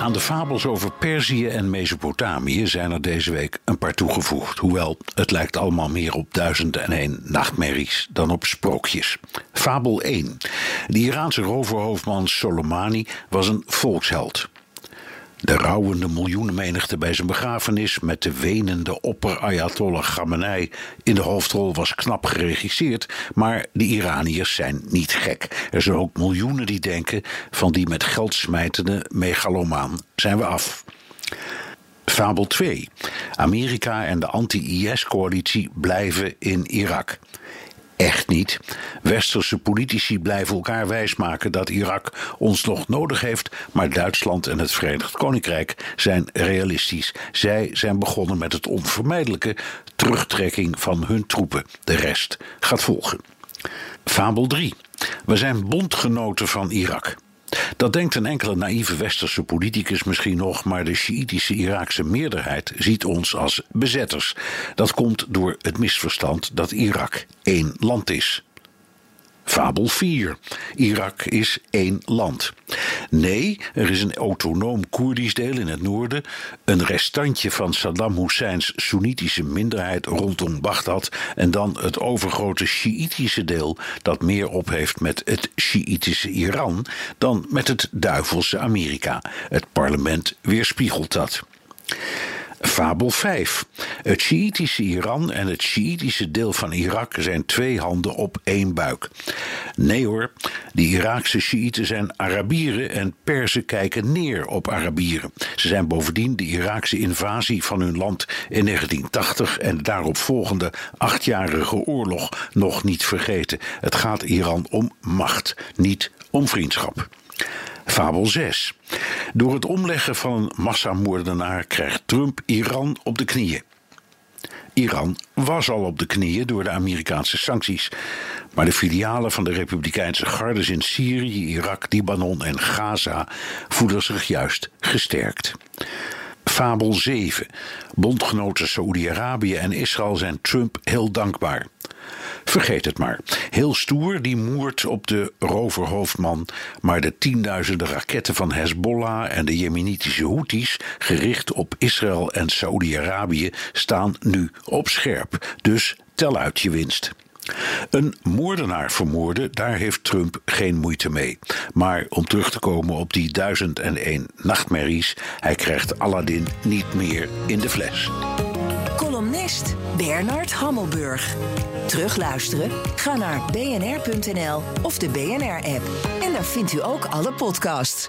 Aan de fabels over Perzië en Mesopotamië zijn er deze week een paar toegevoegd. Hoewel het lijkt allemaal meer op duizend en één nachtmerries dan op sprookjes. Fabel 1. De Iraanse roverhoofdman Soleimani was een volksheld. De rouwende miljoenenmenigte bij zijn begrafenis met de wenende opper Ayatollah Khamenei in de hoofdrol was knap geregisseerd, maar de Iraniërs zijn niet gek. Er zijn ook miljoenen die denken van die met geld smijtende megalomaan zijn we af. Fabel 2. Amerika en de anti-IS-coalitie blijven in Irak. Echt niet. Westerse politici blijven elkaar wijsmaken dat Irak ons nog nodig heeft, maar Duitsland en het Verenigd Koninkrijk zijn realistisch. Zij zijn begonnen met het onvermijdelijke terugtrekking van hun troepen. De rest gaat volgen. Fabel 3. We zijn bondgenoten van Irak. Dat denkt een enkele naïeve westerse politicus misschien nog, maar de Sjiïtische Iraakse meerderheid ziet ons als bezetters. Dat komt door het misverstand dat Irak één land is. Fabel 4. Irak is één land. Nee, er is een autonoom Koerdisch deel in het noorden, een restantje van Saddam Husseins Soenitische minderheid rondom Bagdad en dan het overgrote Sjiïtische deel dat meer op heeft met het Sjiïtische Iran dan met het duivelse Amerika. Het parlement weerspiegelt dat. Fabel 5. Het Sjiïtische Iran en het Sjiïtische deel van Irak zijn twee handen op één buik. Nee hoor, de Iraakse Sjiïten zijn Arabieren en Perzen kijken neer op Arabieren. Ze zijn bovendien de Iraakse invasie van hun land in 1980 en de daarop volgende achtjarige oorlog nog niet vergeten. Het gaat Iran om macht, niet om vriendschap. Fabel 6. Door het omleggen van een massamoordenaar krijgt Trump Iran op de knieën. Iran was al op de knieën door de Amerikaanse sancties. Maar de filialen van de Republikeinse gardes in Syrië, Irak, Libanon en Gaza voelen zich juist gesterkt. Fabel 7. Bondgenoten Saoedi-Arabië en Israël zijn Trump heel dankbaar. Vergeet het maar. Heel stoer, die moert op de roverhoofdman. Maar de tienduizenden raketten van Hezbollah en de Jemenitische Houthis, gericht op Israël en Saoedi-Arabië, staan nu op scherp. Dus tel uit je winst. Een moordenaar vermoorden, daar heeft Trump geen moeite mee. Maar om terug te komen op die duizend en één nachtmerries, hij krijgt Aladdin niet meer in de fles. Columnist Bernard Hammelburg. Terugluisteren? Ga naar bnr.nl of de BNR-app. En daar vindt u ook alle podcasts.